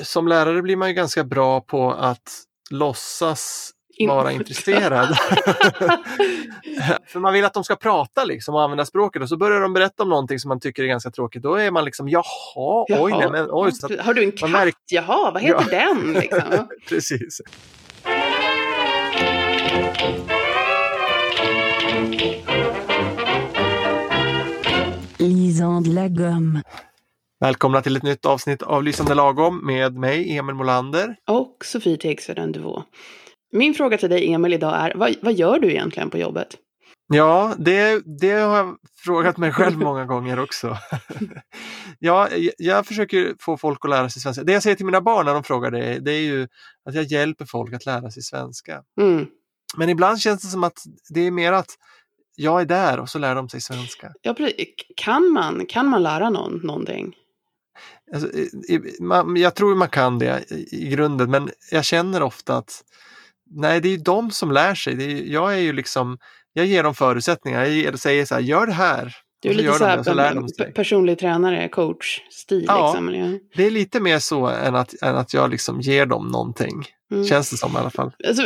som lärare blir man ju ganska bra på att låtsas vara intresserad. För man vill att de ska prata liksom och använda språket och så börjar de berätta om någonting som man tycker är ganska tråkigt. Då är man liksom jaha, jaha. oj, nej, men, oj. Så Har du en katt? Märk... Jaha, vad heter ja. den? Liksom? Precis. Lisande lagom. Välkomna till ett nytt avsnitt av Lysande lagom med mig, Emil Molander. Och Sofie Tegsveden Duvå. Min fråga till dig, Emil, idag är vad, vad gör du egentligen på jobbet? Ja, det, det har jag frågat mig själv många gånger också. ja, jag försöker få folk att lära sig svenska. Det jag säger till mina barn när de frågar det, det är ju att jag hjälper folk att lära sig svenska. Mm. Men ibland känns det som att det är mer att jag är där och så lär de sig svenska. Ja, kan, man, kan man lära någon någonting? Alltså, man, jag tror man kan det i, grunden, men jag känner ofta att nej, det är de som lär sig. Det är, jag är ju liksom, jag ger dem förutsättningar. Jag säger så här, gör det här. Du är lite så, här, det, så personlig tränare, coach-stil. Ja, liksom, ja, det är lite mer så än att, än att jag liksom ger dem någonting. Mm. Känns det som i alla fall. Alltså,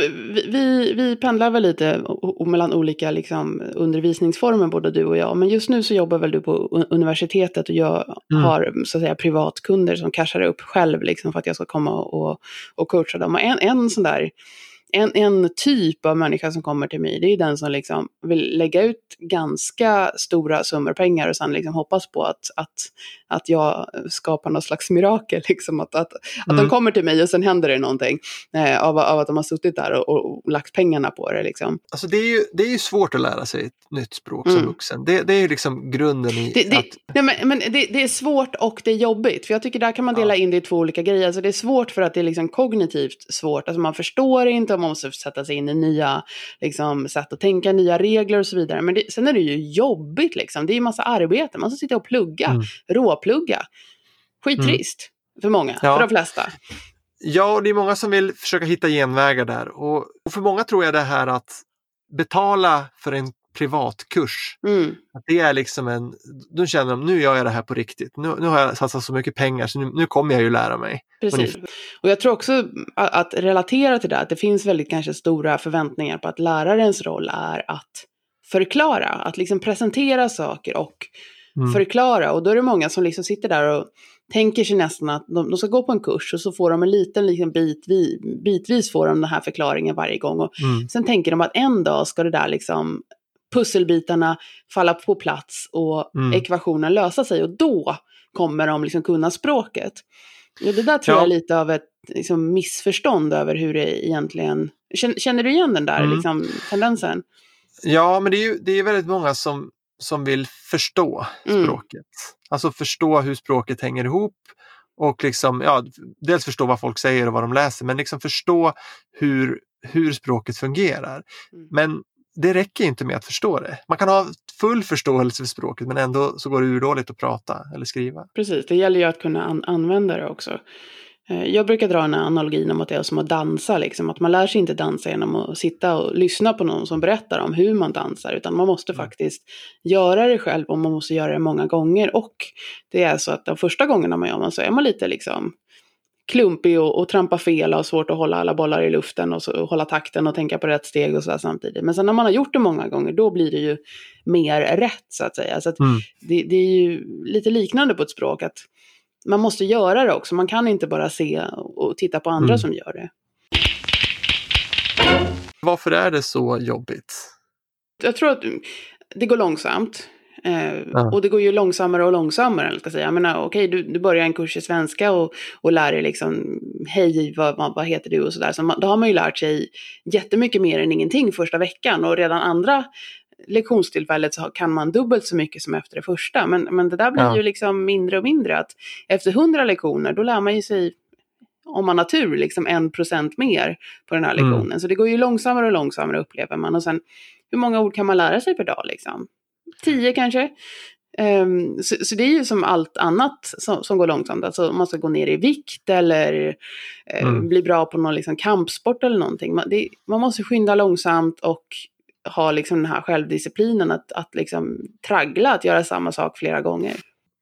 vi, vi pendlar väl lite mellan olika liksom, undervisningsformer, både du och jag. Men just nu så jobbar väl du på universitetet och jag mm. har så att säga, privatkunder som cashar upp själv liksom, för att jag ska komma och, och coacha dem. Och en, en sån där en, en typ av människa som kommer till mig, det är den som liksom vill lägga ut ganska stora summor pengar och sen liksom hoppas på att, att, att jag skapar något slags mirakel. Liksom, att att, att mm. de kommer till mig och sen händer det någonting eh, av, av att de har suttit där och, och, och, lagt pengarna på det. Liksom. Alltså det, är ju, det är ju svårt att lära sig ett nytt språk som mm. vuxen. Det, det är ju liksom grunden i det, det, att... Nej, men, men det, det, är svårt och det är jobbigt. För jag tycker där kan man dela ja. in det i två olika grejer. Alltså det är svårt för att det är liksom kognitivt svårt. Alltså man förstår inte man måste sätta sig in i nya liksom, sätt att tänka, nya regler och så vidare. Men det, sen är det ju jobbigt liksom. Det är ju massa arbete. Man ska sitta och plugga, mm. råplugga. Skittrist mm. för många, ja. för de flesta. Ja, och det är många som vill försöka hitta genvägar där. Och, och för många tror jag det här att betala för en privatkurs. Mm. Att det är liksom en, då känner de nu gör jag det här på riktigt. Nu, nu har jag satsat så mycket pengar så nu, nu kommer jag ju lära mig. Precis. Och jag tror också att, att relatera till det, att det finns väldigt kanske stora förväntningar på att lärarens roll är att förklara, att liksom presentera saker och mm. förklara. Och då är det många som liksom sitter där och tänker sig nästan att de, de ska gå på en kurs och så får de en liten, liten bit, bitvis får de den här förklaringen varje gång. Och mm. Sen tänker de att en dag ska det där liksom pusselbitarna falla på plats och mm. ekvationen lösa sig och då kommer de liksom kunna språket. Ja, det där tror ja. jag är lite av ett liksom, missförstånd över hur det egentligen... Känner du igen den där mm. liksom, tendensen? Ja, men det är ju det är väldigt många som, som vill förstå mm. språket. Mm. Alltså förstå hur språket hänger ihop och liksom, ja, dels förstå vad folk säger och vad de läser, men liksom förstå hur, hur språket fungerar. Mm. Men det räcker inte med att förstå det. Man kan ha full förståelse för språket men ändå så går det urdåligt att prata eller skriva. Precis, det gäller ju att kunna an använda det också. Eh, jag brukar dra en analogin om att det är som att dansa, liksom. att man lär sig inte dansa genom att sitta och lyssna på någon som berättar om hur man dansar, utan man måste mm. faktiskt göra det själv och man måste göra det många gånger. Och det är så att de första gångerna man gör man så är man lite liksom klumpig och, och trampa fel och har svårt att hålla alla bollar i luften och, så, och hålla takten och tänka på rätt steg och så samtidigt. Men sen när man har gjort det många gånger, då blir det ju mer rätt så att säga. Så att mm. det, det, är ju lite liknande på ett språk, att man måste göra det också. Man kan inte bara se och titta på andra mm. som gör det. Varför är det så jobbigt? Jag tror att det går långsamt. Eh. Och det går ju långsammare och långsammare. Eller ska säga. Jag menar, okej, du, du börjar en kurs i svenska och, och lär dig liksom, hej, vad, vad, heter du och sådär. Så då har man ju lärt sig jättemycket mer än ingenting första veckan. Och redan andra lektionstillfället så kan man dubbelt så mycket som efter det första. Men, men det där blir ja. ju liksom mindre och mindre. Att efter hundra lektioner, då lär man ju sig om man har tur, liksom en procent mer på den här mm. lektionen. Mm. Så det går ju långsammare och långsammare upplever man. Och sen, hur många ord kan man lära sig per dag liksom? Tio kanske. Um, så, så, det är ju som allt annat som, som går långsamt. Alltså om man ska gå ner i vikt eller uh, mm. bli bra på någon liksom, kampsport eller någonting. Man, det, man måste skynda långsamt och ha liksom den här självdisciplinen att, att liksom traggla, att göra samma sak flera gånger.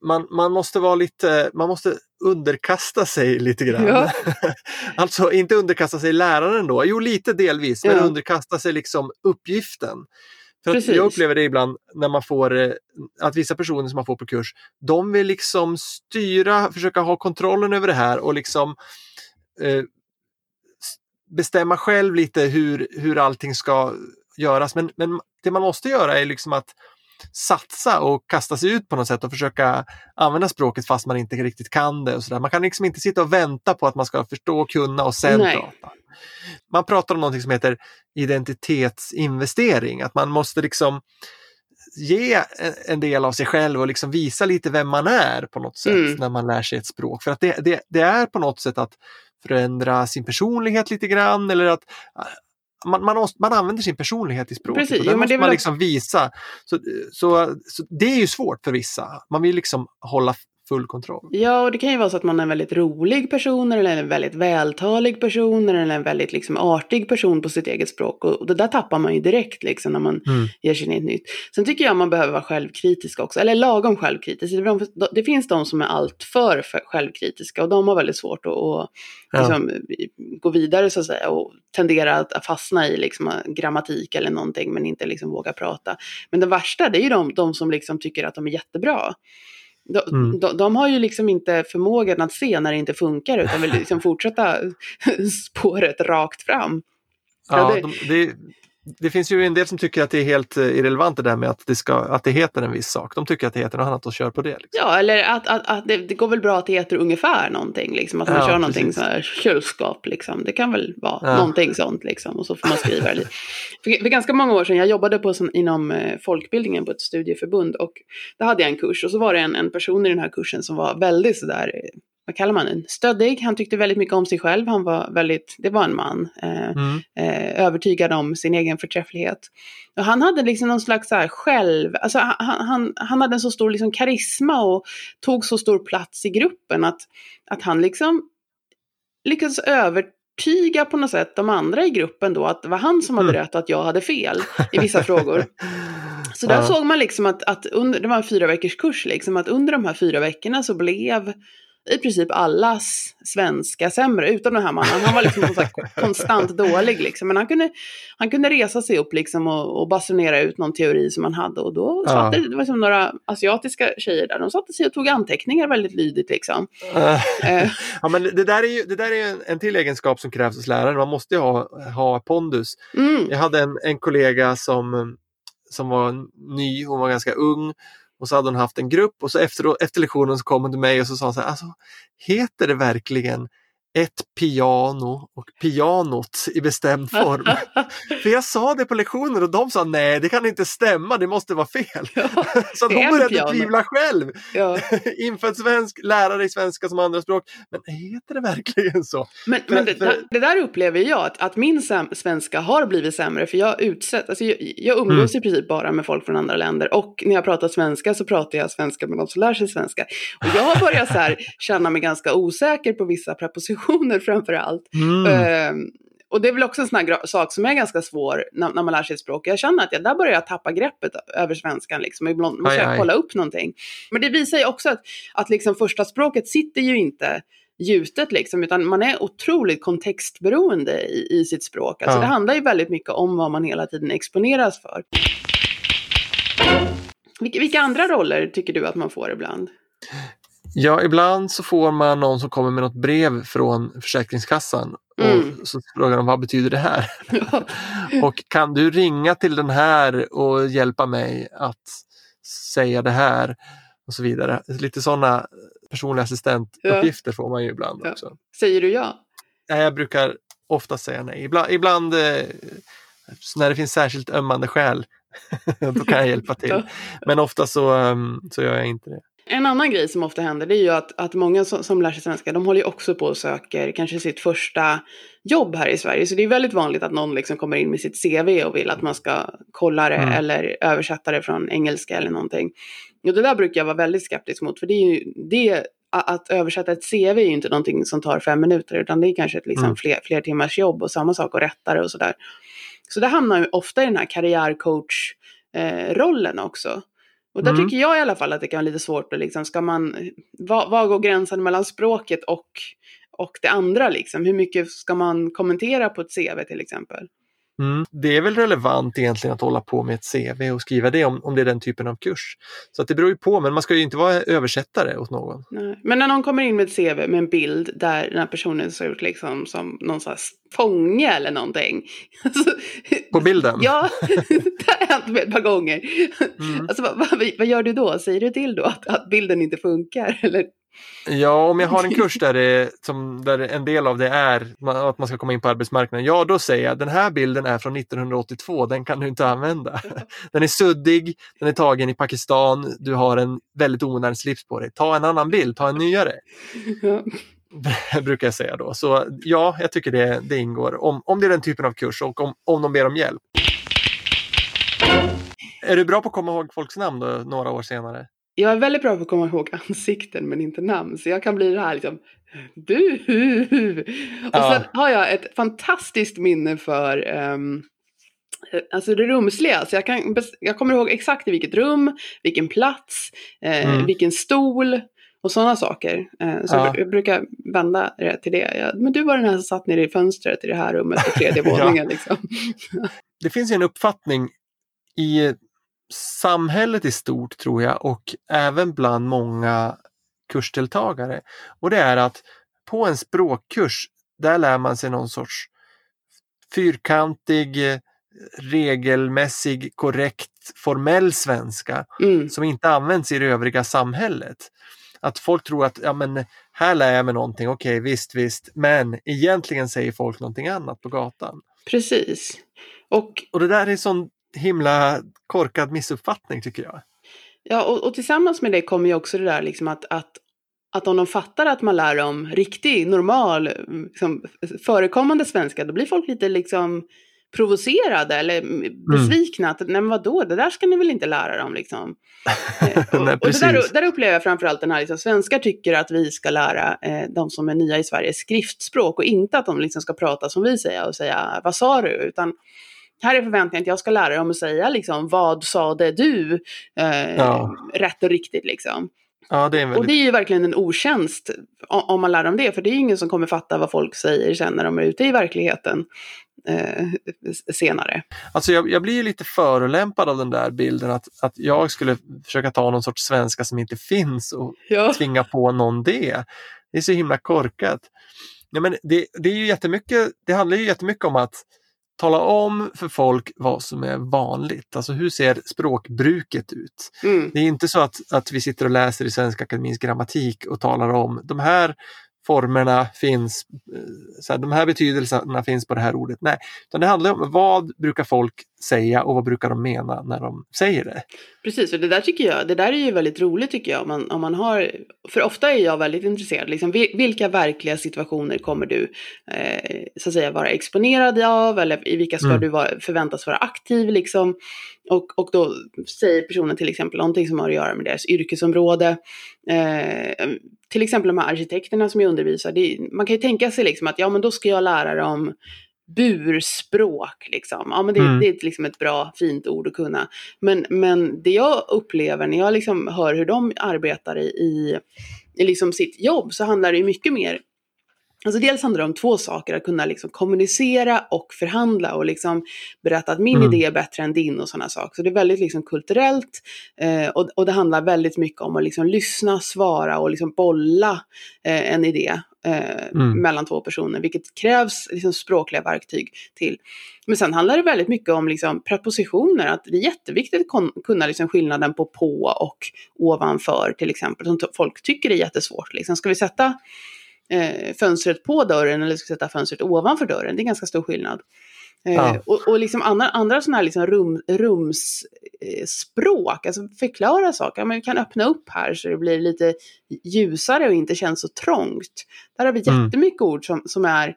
Man, man måste vara lite, man måste underkasta sig lite grann. Ja. alltså inte underkasta sig läraren då, jo lite delvis, men underkasta sig liksom uppgiften. För jag upplever det ibland när man får, eh, att vissa personer som man får på kurs, de vill liksom styra, försöka ha kontrollen över det här och liksom eh, bestämma själv lite hur, hur allting ska göras. Men, men det man måste göra är liksom att satsa och kasta sig ut på något sätt och försöka använda språket fast man inte riktigt kan det. Och så där. Man kan liksom inte sitta och vänta på att man ska förstå och kunna och sen Nej. prata. Man pratar om något som heter identitetsinvestering, att man måste liksom ge en del av sig själv och liksom visa lite vem man är på något sätt mm. när man lär sig ett språk. För att det, det, det, är på något sätt att förändra sin personlighet lite grann eller att man, man, måste, man använder sin personlighet i språket. Precis, och den måste man liksom visa. Så, så, så, det är ju svårt för vissa. Man vill liksom hålla full kontroll. Ja, och det kan ju vara så att man är en väldigt rolig person eller en väldigt vältalig person eller en väldigt liksom, artig person på sitt eget språk. Och, det där tappar man ju direkt liksom, när man mm. ger sig in i ett nytt. Sen tycker jag man behöver vara självkritisk också, eller lagom självkritisk. Det, det finns de som är alltför självkritiska och de har väldigt svårt att, att liksom, gå vidare så att säga och tendera att fastna i liksom, grammatik eller någonting men inte liksom, våga prata. Men det värsta det är ju de, de som liksom, tycker att de är jättebra. De, mm. de, de, har ju liksom inte förmågan att se när det inte funkar utan vill liksom fortsätta spåret rakt fram. Ja, det, det, det finns ju en del som tycker att det är helt eh, irrelevant det där med att det, ska, att det heter en viss sak. De tycker att det heter något annat och kör på det. Liksom. Ja, eller att, att, att det, det, går väl bra att det heter ungefär någonting. Liksom, att man ja, kör någonting precis. sån här kylskåp. Liksom. Det kan väl vara ja. någonting sånt. Liksom, och så får man skriva det. För, för ganska många år sedan, jag jobbade på, som, inom eh, folkbildningen på ett studieförbund. Och där hade jag en kurs och så var det en, en person i den här kursen som var väldigt sådär eh, vad kallar man den, stöddig. Han tyckte väldigt mycket om sig själv. Han var väldigt, det var en man, eh, mm. eh, övertygad om sin egen förträfflighet. Och han hade liksom någon slags så här själv, alltså han, han, han hade en så stor liksom karisma och tog så stor plats i gruppen att, att han liksom lyckades övertyga på något sätt de andra i gruppen då att det var han som hade mm. rätt och att jag hade fel i vissa frågor. Så där ja. såg man liksom att, att under, det var en fyra veckors kurs liksom, att under de här fyra veckorna så blev i princip allas svenska sämre, utom den här mannen. Han var liksom konstant dålig liksom. Men han kunde, han kunde resa sig upp liksom och, och basunera ut någon teori som han hade. Och då ja. satt det, det var som några asiatiska tjejer där, de satte sig och tog anteckningar väldigt lydigt liksom. Uh. ja men det där är ju det där är en, en till egenskap som krävs hos läraren, man måste ju ha, ha pondus. Mm. Jag hade en, en kollega som, som var ny, hon var ganska ung och så hade hon haft en grupp och så efter, efter lektionen så kom hon till mig och så sa hon så här, alltså, heter det verkligen ett piano och pianot i bestämd form. För jag sa det på lektionen och de sa nej, det kan inte stämma, det måste vara fel. Ja, så hon började piano. tvivla själv. Ja. Infödd svensk, lärare i svenska som andraspråk. Men heter det verkligen så? Men, för, men det, för... det, där upplever jag, att, att min svenska har blivit sämre. För jag utsätt, alltså jag, jag umgås mm. i princip bara med folk från andra länder. Och när jag pratar svenska så pratar jag svenska med de som lär sig svenska. Och jag har börjat så här, känna mig ganska osäker på vissa prepositioner relationer framför allt. Mm. Uh, och det är väl också en sån här sak som är ganska svår när, när, man lär sig ett språk. Jag känner att jag där börjar jag tappa greppet över svenskan. Liksom. Ibland måste jag kolla upp någonting. Men det visar ju också att, att liksom första språket sitter ju inte gjutet liksom, utan man är otroligt kontextberoende i, i sitt språk. Alltså ja. det handlar ju väldigt mycket om vad man hela tiden exponeras för. Vilka, vilka andra roller tycker du att man får ibland? Ja, ibland så får man någon som kommer med något brev från Försäkringskassan mm. och så frågar de vad betyder det här? Och kan du ringa till den här och hjälpa mig att säga det här? Och så vidare. Lite sådana personliga assistentuppgifter ja. får man ju ibland ja. också. Säger du ja? Jag brukar ofta säga nej. Ibland, ibland eh, när det finns särskilt ömmande skäl då kan jag hjälpa till. Men ofta så, um, så gör jag inte det. En annan grej som ofta händer det är ju att, att många som, som lär sig svenska de håller ju också på och söker kanske sitt första jobb här i Sverige. Så det är väldigt vanligt att någon liksom kommer in med sitt CV och vill att man ska kolla det mm. eller översätta det från engelska eller någonting. Och det där brukar jag vara väldigt skeptisk mot för det är ju det att översätta ett CV är ju inte någonting som tar fem minuter utan det är kanske ett liksom mm. fler, fler timmars jobb och samma sak att rätta det och sådär. Så det hamnar ju ofta i den här karriärcoach-rollen eh, också. Och där mm. tycker jag i alla fall att det kan vara lite svårt att liksom, ska man, vad, vad går gränsen mellan språket och, och det andra liksom? Hur mycket ska man kommentera på ett CV till exempel? Mm. Det är väl relevant egentligen att hålla på med ett CV och skriva det om, om det är den typen av kurs. Så att det beror ju på, men man ska ju inte vara översättare åt någon. Nej. Men när någon kommer in med ett CV med en bild där den här personen ser ut liksom som någon slags fånge eller någonting. på bilden? ja, det har hänt ett par gånger. Mm. Alltså, vad, vad, vad, gör du då? Säger du till då att, att bilden inte funkar? Eller Ja, om jag har en kurs där, det, som, där en del av det är att man ska komma in på arbetsmarknaden, ja då säger jag den här bilden är från 1982, den kan du inte använda. Den är suddig, den är tagen i Pakistan, du har en väldigt omodern slips på dig. Ta en annan bild, ta en nyare. Ja. brukar jag säga då. Så ja, jag tycker det, det ingår. Om, om det är den typen av kurs och om, om de ber om hjälp. Är du bra på att komma ihåg folks namn då, några år senare? Jag är väldigt bra på att komma ihåg ansikten men inte namn. Så jag kan bli det här liksom, du. Och ja. sen har jag ett fantastiskt minne för um, Alltså det rumsliga, så jag, kan, jag kommer ihåg exakt i vilket rum, vilken plats, eh, mm. vilken stol och sådana saker. Eh, så ja. jag brukar vända det till det. Ja, men du var den här som satt nere i fönstret i det här rummet på tredje våningen. liksom. det finns ju en uppfattning i samhället i stort tror jag och även bland många kursdeltagare. Och det är att på en språkkurs, där lär man sig någon sorts fyrkantig, regelmässig, korrekt, formell svenska mm. som inte används i det övriga samhället. Att folk tror att ja, men, här lär jag mig någonting, okej okay, visst visst, men egentligen säger folk någonting annat på gatan. Precis. Och, och det där är sån himla korkad missuppfattning tycker jag. Ja, och, och tillsammans med det kommer ju också det där liksom att, att, att om de fattar att man lär dem riktig, normal, liksom, förekommande svenska, då blir folk lite liksom provocerade eller besvikna. Mm. Att, nej men vadå, det där ska ni väl inte lära dem liksom. Eh, och, nej, och där, där, upplever jag framförallt den här, liksom, svenskar tycker att vi ska lära eh, de som är nya i Sverige skriftspråk och inte att de liksom ska prata som vi säger och säga vad sa du, utan här är förväntningen att jag ska lära dem att säga liksom, vad sade du eh, ja. rätt och riktigt liksom. Ja, det är väldigt... Och det är ju verkligen en otjänst om man lär dem det, för det är ju ingen som kommer fatta vad folk säger sen när de är ute i verkligheten eh, senare. Alltså jag, jag blir ju lite förolämpad av den där bilden att, att jag skulle försöka ta någon sorts svenska som inte finns och ja. tvinga på någon det. Det är så himla korkat. Ja, men det, det, är ju jättemycket, det handlar ju jättemycket om att tala om för folk vad som är vanligt. Alltså hur ser språkbruket ut? Mm. Det är inte så att, att vi sitter och läser i Svenska Akademins grammatik och talar om de här formerna finns, eh, så här, de här betydelserna finns på det här ordet. Nej, utan det handlar om vad brukar folk säga och vad brukar de mena när de säger det. Precis, och det där tycker jag, det där är ju väldigt roligt tycker jag. Om man, om man har, för ofta är jag väldigt intresserad, liksom, vilka verkliga situationer kommer du eh, så att säga vara exponerad av eller i vilka ska mm. du vara, förväntas vara aktiv liksom. Och, och då säger personen till exempel någonting som har att göra med deras yrkesområde. Eh, till exempel de här arkitekterna som jag undervisar, det, man kan ju tänka sig liksom att ja men då ska jag lära dem burspråk. Liksom. Ja, men det, mm. det är liksom ett bra, fint ord att kunna. Men, men det jag upplever när jag liksom hör hur de arbetar i, i, i liksom sitt jobb så handlar det mycket mer Alltså dels handlar det om två saker, att kunna liksom kommunicera och förhandla och liksom berätta att min mm. idé är bättre än din och sådana saker. Så det är väldigt liksom kulturellt eh, och, och det handlar väldigt mycket om att liksom lyssna, svara och liksom bolla eh, en idé eh, mm. mellan två personer, vilket krävs liksom språkliga verktyg till. Men sen handlar det väldigt mycket om liksom prepositioner, att det är jätteviktigt att kunna liksom skillnaden på på och ovanför till exempel, som folk tycker är jättesvårt. Liksom. Ska vi sätta eh, fönstret på dörren eller ska sätta fönstret ovanför dörren. Det är ganska stor skillnad. Eh, ja. och, och liksom andra, andra sådana här liksom rum, rumsspråk, eh, alltså förklara saker. Men vi kan öppna upp här så det blir lite ljusare och inte känns så trångt. Där har vi mm. jättemycket mm. ord som, som är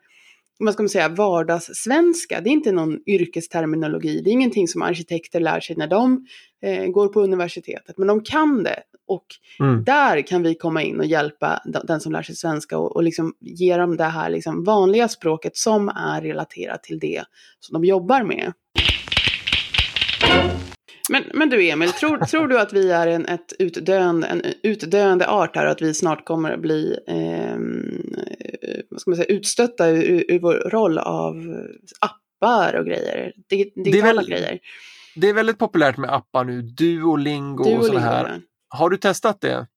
vad ska man säga, vardagssvenska. Det är inte någon yrkesterminologi. Det är ingenting som arkitekter lär sig när de eh, går på universitetet. Men de kan det. Och mm. där kan vi komma in och hjälpa den som lär sig svenska och, och liksom ge dem det här liksom vanliga språket som är relaterat till det som de jobbar med. Men, men du Emil, tror, tror du att vi är en, ett utdöende, en utdöende art här och att vi snart kommer att bli eh, vad ska man säga, utstötta ur, ur vår roll av appar och grejer? Digitala grejer. Det är väldigt populärt med appar nu, Duolingo, Duolingo och sådana här. Har du testat det?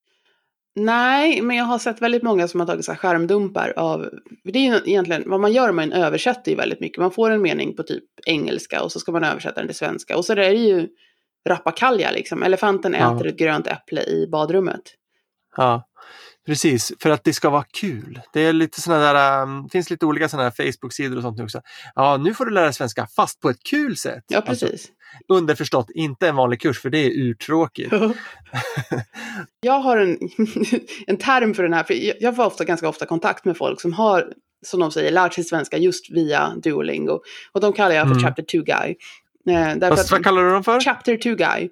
Nej, men jag har sett väldigt många som har tagit så här skärmdumpar av, det är ju egentligen, vad man gör man översätter ju väldigt mycket. Man får en mening på typ engelska och så ska man översätta den till svenska. Och så är det ju rappakalja liksom, elefanten ja. äter ett grönt äpple i badrummet. Ja, precis, för att det ska vara kul. Det är lite sådana där, um, finns lite olika sådana här Facebook-sidor och sånt nu också. Ja, nu får du lära dig svenska fast på ett kul sätt. Ja, precis. Alltså, underförstått, inte en vanlig kurs för det är urtråkigt. jag har en, en term för den här, för jag får ofta, ganska ofta kontakt med folk som har, som de säger, lärt sig svenska just via Duolingo. Och de kallar jag för mm. Chapter 2 Guy. Eh, Fast, vad kallar du dem för? Chapter 2 Guy.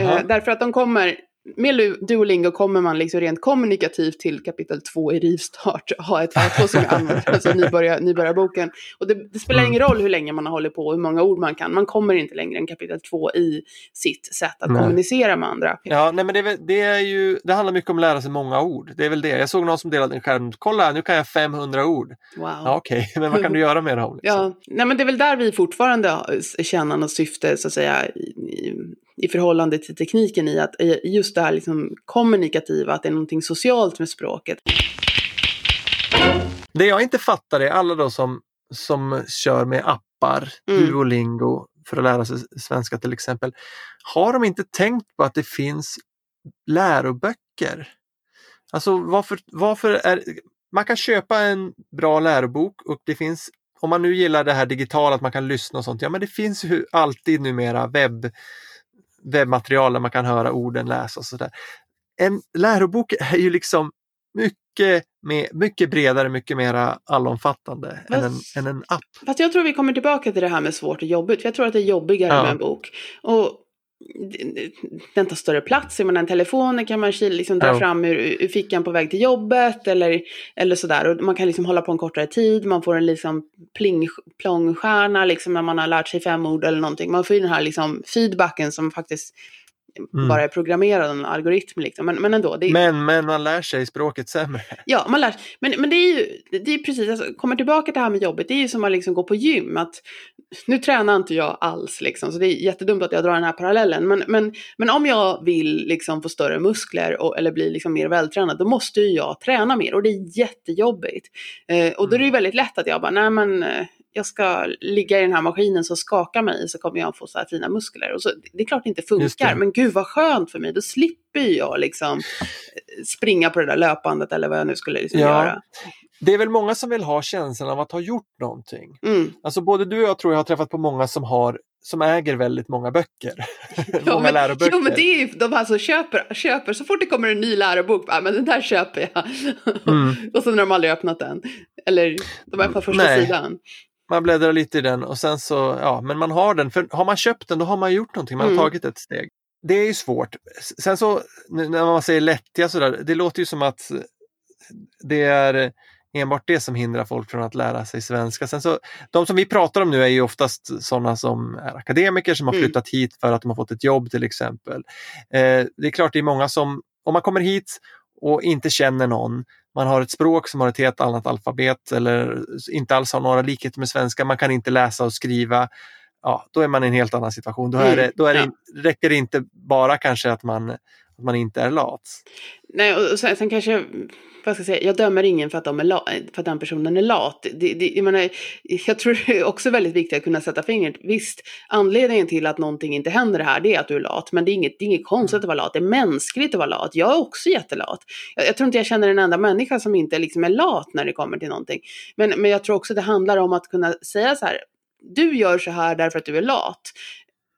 Eh, därför att de kommer med Duolingo kommer man liksom rent kommunikativt till kapitel 2 i rivstart, ha ett A2 som jag använder, alltså nybörjar, nybörjarboken. Och det, det, spelar ingen roll hur länge man har hållit på och hur många ord man kan, man kommer inte längre än kapitel 2 i sitt sätt att nej. kommunicera med andra. Ja, nej men det, det, är ju, det handlar mycket om att lära sig många ord, det är väl det. Jag såg någon som delade en skärm, kolla nu kan jag 500 ord. Wow. Ja, Okej, okay. men vad kan du göra med dem? Liksom? Ja, nej men det är väl där vi fortfarande känner något syfte, så att säga, i, i förhållande till tekniken i att just det här liksom kommunikativa, att det är någonting socialt med språket. Det jag inte fattar är alla då som, som kör med appar, mm. Duolingo, för att lära sig svenska till exempel. Har de inte tänkt på att det finns läroböcker? Alltså varför, varför är... Man kan köpa en bra lärobok och det finns om man nu gillar det här digitala, att man kan lyssna och sånt, ja men det finns ju alltid numera webb webbmaterial där man kan höra orden läsas sådär. En lärobok är ju liksom mycket, med, mycket bredare, mycket mer allomfattande än en, än en app. Fast jag tror vi kommer tillbaka till det här med svårt och jobbigt. Jag tror att det är jobbigare ja. med en bok. Och den tar större plats. Men en telefon kan man liksom dra ja. fram ur, ur fickan på väg till jobbet eller, eller sådär. Och man kan liksom hålla på en kortare tid. Man får en liksom pling, plongstjärna liksom när man har lärt sig fem ord eller någonting. Man får ju den här liksom feedbacken som faktiskt mm. bara är programmerad, en algoritm liksom. Men, men ändå. Är... men, men man lär sig språket sämre. Ja, man lär sig. Men, men det är ju, det är precis, alltså, kommer tillbaka till det här med jobbet, det är ju som att liksom gå på gym. Att, nu tränar inte jag alls liksom, så det är jättedumt att jag drar den här parallellen. Men, men, men om jag vill liksom få större muskler och, eller bli liksom mer vältränad, då måste ju jag träna mer och det är jättejobbigt. Eh, och då är det ju mm. väldigt lätt att jag bara, nej men eh, jag ska ligga i den här maskinen som skakar mig så kommer jag få så här fina muskler. Och så, det är klart det inte funkar, men gud vad skönt för mig. Då slipper jag liksom eh, springa på det där löpandet eller vad jag nu skulle liksom ja. göra. Det är väl många som vill ha känslan av att ha gjort någonting. Mm. Alltså både du och jag tror jag har träffat på många som har som äger väldigt många böcker. Ja, många men, läroböcker. Jo men det är ju de alltså köper, köper, så fort det kommer en ny lärobok, bara, men den där köper jag. Mm. och så när de aldrig öppnat den. Eller de öppnar första Nej. sidan man bläddrar lite i den och sen så, ja, men man har den. För har man köpt den då har man gjort någonting, man har mm. tagit ett steg. Det är ju svårt. Sen så när man säger lättja sådär, det låter ju som att det är enbart det som hindrar folk från att lära sig svenska. Sen så, de som vi pratar om nu är ju oftast sådana som är akademiker som har mm. flyttat mm. hit för att de har fått ett jobb till exempel. Eh, det är klart det är många som, om man kommer hit och inte känner någon, man har ett språk som har ett helt annat alfabet eller inte alls har några likheter med svenska, man kan inte läsa och skriva. Ja, då är man i en helt annan situation. Då, är det, då är det, räcker det inte bara kanske att man, att man inte är lat. Nej, och sen, sen kanske vad ska jag säga, jag dömer ingen för att, de är la, för att den personen är lat. Det, det, jag, menar, jag tror det är också väldigt viktigt att kunna sätta fingret. Visst, anledningen till att någonting inte händer här, det är att du är lat. Men det är inget, det är inget konstigt att vara lat, det är mänskligt att vara lat. Jag är också jättelat. Jag, jag tror inte jag känner en enda människa som inte liksom är lat när det kommer till någonting. Men, men jag tror också det handlar om att kunna säga så här, du gör så här därför att du är lat.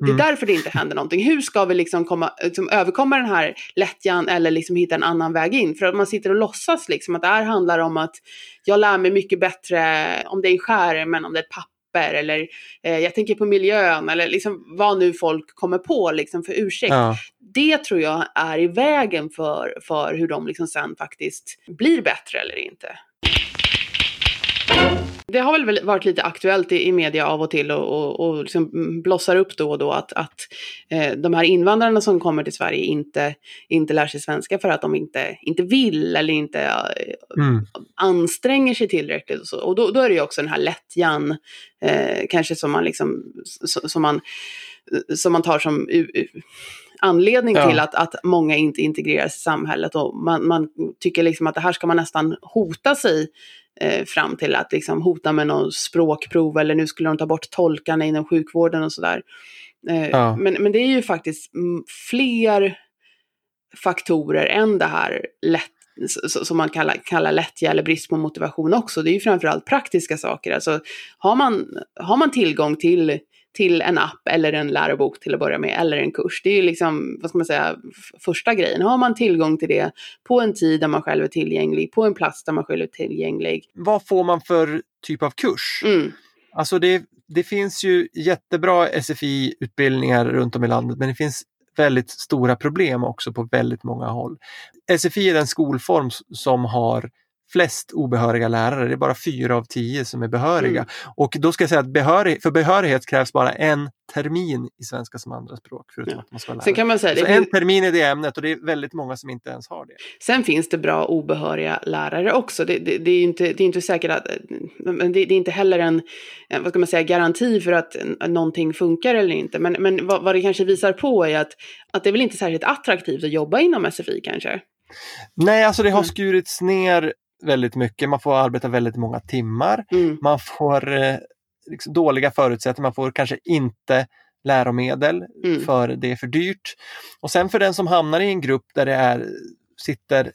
Det är mm. därför det inte händer någonting. Hur ska vi liksom, komma, liksom överkomma den här lättjan eller liksom hitta en annan väg in? För att man sitter och låtsas liksom att det här handlar om att jag lär mig mycket bättre om det är en skärm än om det är ett papper eller eh, jag tänker på miljön eller liksom vad nu folk kommer på liksom för ursäkt. Ja. Det tror jag är i vägen för, för hur de liksom sen faktiskt blir bättre eller inte Det har väl varit lite aktuellt i, i media av och till och, och, och liksom blossar upp då och då att, att eh, de här invandrarna som kommer till Sverige inte, inte lär sig svenska för att de inte, inte vill eller inte eh, mm. anstränger sig tillräckligt. Och, så. och då, då är det ju också den här lättjan, eh, kanske som man liksom, som man, som man tar som anledning ja. till att, att många inte integreras i samhället och man, man tycker liksom att det här ska man nästan hota sig eh, fram till att liksom hota med någon språkprov eller nu skulle de ta bort tolkarna inom sjukvården och sådär. Eh, ja. men, men det är ju faktiskt fler faktorer än det här lätt som man kallar, kallar lättja eller brist på motivation också. Det är ju framförallt praktiska saker. Alltså, har, man, har man tillgång till till en app eller en lärobok till att börja med, eller en kurs. Det är ju liksom, vad ska man säga, första grejen. Har man tillgång till det på en tid där man själv är tillgänglig, på en plats där man själv är tillgänglig. Vad får man för typ av kurs? Mm. Alltså det, det finns ju jättebra SFI-utbildningar runt om i landet, men det finns väldigt stora problem också på väldigt många håll. SFI är den skolform som har flest obehöriga lärare. Det är bara fyra av tio som är behöriga. Mm. Och då ska jag säga att behörig, för behörighet krävs bara en termin i svenska som andraspråk. Ja. att man ska lära. Sen kan man säga, Så en termin i det ämnet och det är väldigt många som inte ens har det. Sen finns det bra obehöriga lärare också. Det, det, det är, inte, det är inte säkert att, men det, det, är inte heller en, vad ska man säga, garanti för att någonting funkar eller inte. Men, men vad, vad det kanske visar på är att, att det är väl inte särskilt attraktivt att jobba inom SFI kanske. Nej, alltså det har mm. skurits ner väldigt mycket. Man får arbeta väldigt många timmar. Mm. Man får eh, liksom, dåliga förutsättningar. Man får kanske inte läromedel mm. för det är för dyrt. Och sen för den som hamnar i en grupp där det är, sitter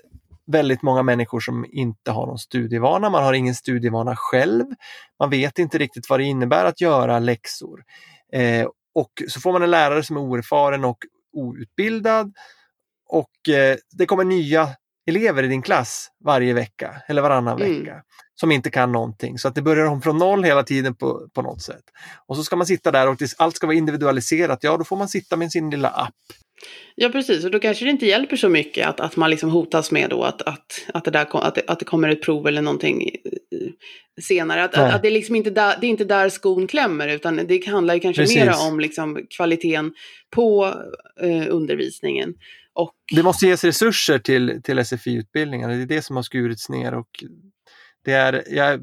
väldigt många människor som inte har någon studievana. Man har ingen studievana själv. Man vet inte riktigt vad det innebär att göra läxor. Eh, och så får man en lärare som är oerfaren och outbildad och eh, det kommer nya elever i din klass varje vecka eller varannan mm. vecka som inte kan någonting. Så att det börjar om från noll hela tiden på, på något sätt. Och så ska man sitta där och allt ska vara individualiserat. Ja, då får man sitta med sin lilla app. Ja, precis. Och då kanske det inte hjälper så mycket att, att man liksom hotas med då att, att, att, det där, att, det, att det kommer ett prov eller någonting senare. Att, att, att, det, är liksom inte där, det är inte där skon klämmer, utan det handlar ju kanske mer om liksom kvaliteten på eh, undervisningen. Och... Det måste ges resurser till, till SFI-utbildningarna, det är det som har skurits ner. Och det är, jag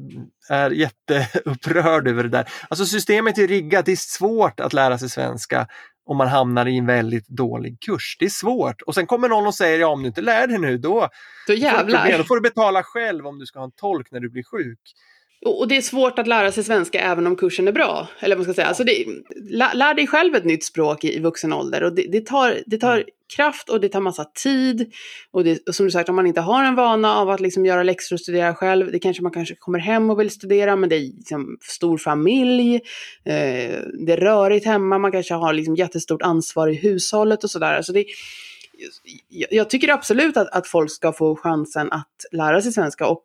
är jätteupprörd över det där. Alltså systemet är riggat, det är svårt att lära sig svenska om man hamnar i en väldigt dålig kurs. Det är svårt. Och sen kommer någon och säger, ja om du inte lär dig nu då, då, jävlar. Då får du betala själv om du ska ha en tolk när du blir sjuk. Och det är svårt att lära sig svenska även om kursen är bra. Eller vad man ska säga. Alltså det, lär, dig själv ett nytt språk i, i vuxen ålder. Och det, det, tar, det tar mm kraft och det tar massa tid. Och, det, och som du sagt, om man inte har en vana av att liksom göra läxor och studera själv. Det kanske man kanske kommer hem och vill studera, men det är liksom stor familj. Eh, det är rörigt hemma, man kanske har liksom jättestort ansvar i hushållet och sådär. Alltså det, jag tycker absolut att, att folk ska få chansen att lära sig svenska och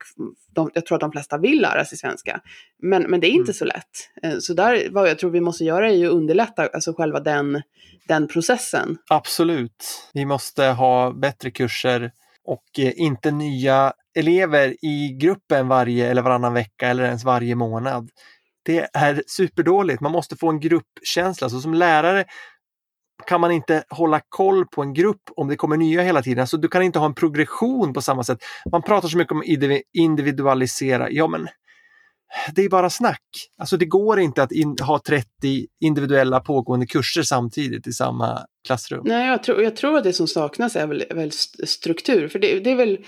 de, jag tror att de flesta vill lära sig svenska. Men, men det är inte mm. så lätt. Eh, så där, vad jag tror vi måste göra är ju underlätta alltså själva den, den processen. Absolut. Vi måste ha bättre kurser och eh, inte nya elever i gruppen varje eller varannan vecka eller ens varje månad. Det är superdåligt. Man måste få en gruppkänsla. Så som lärare kan man inte hålla koll på en grupp om det kommer nya hela tiden. Alltså, du kan inte ha en progression på samma sätt. Man pratar så mycket om individualisera. Ja, men det är bara snack. Alltså det går inte att in, ha 30 individuella pågående kurser samtidigt i samma klassrum. Nej, jag tror, jag tror att det som saknas är väl, väl struktur. För det, det är väl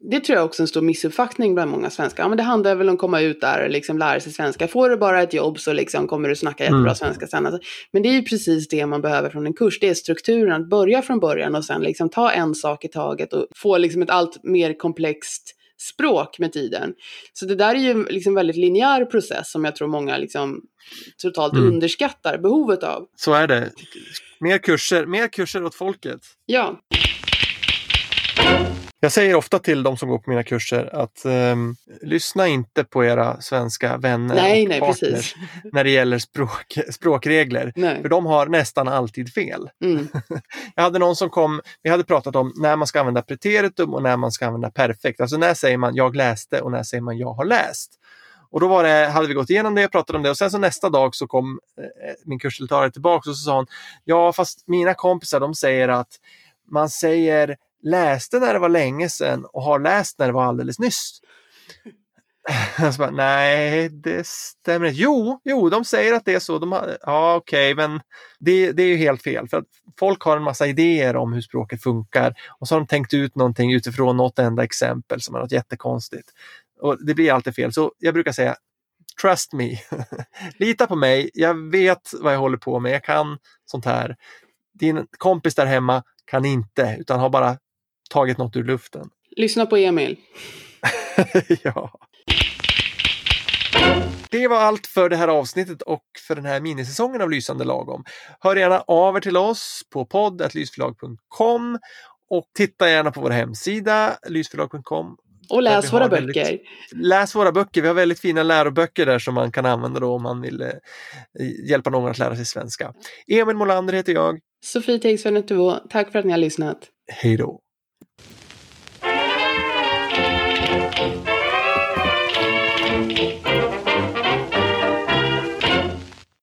det tror jag också är en stor missuppfattning bland många svenskar. Ja, men det handlar väl om att komma ut där och liksom lära sig svenska. Får du bara ett jobb så liksom kommer du snacka jättebra mm. svenska sen. Alltså, men det är ju precis det man behöver från en kurs. Det är strukturen, att börja från början och sen liksom ta en sak i taget och få liksom ett allt mer komplext språk med tiden. Så det där är ju liksom väldigt linjär process som jag tror många liksom totalt mm. underskattar behovet av. Så är det. Mer kurser, mer kurser åt folket. Ja. Jag säger ofta till de som går på mina kurser att um, lyssna inte på era svenska vänner nej, och nej, partners precis. när det gäller språk, språkregler. Nej. För de har nästan alltid fel. Mm. jag hade någon som kom, vi hade pratat om när man ska använda preteritum och när man ska använda perfekt. Alltså när säger man jag läste och när säger man jag har läst. Och då var det, hade vi gått igenom det, pratade om det och sen så nästa dag så kom eh, min kursdeltagare tillbaka och så sa hon, ja fast mina kompisar de säger att man säger läste när det var länge sedan och har läst när det var alldeles nyss. Så bara, nej, det stämmer inte. Jo, jo, de säger att det är så. De har, ja, okej, okay, men det, det är ju helt fel. För att folk har en massa idéer om hur språket funkar och så har de tänkt ut någonting utifrån något enda exempel som är något jättekonstigt. Och det blir alltid fel. Så jag brukar säga, trust me. Lita på mig. Jag vet vad jag håller på med. Jag kan sånt här. Din kompis där hemma kan inte, utan har bara tagit något ur luften. Lyssna på Emil. ja. Det var allt för det här avsnittet och för den här minisäsongen av Lysande lagom. Hör gärna av er till oss på podd.lysförlag.com och titta gärna på vår hemsida lysförlag.com. Och läs våra väldigt, böcker. Läs våra böcker. Vi har väldigt fina läroböcker där som man kan använda då om man vill eh, hjälpa någon att lära sig svenska. Emil Molander heter jag. Sofie Tegsven Tack för att ni har lyssnat. Hej då.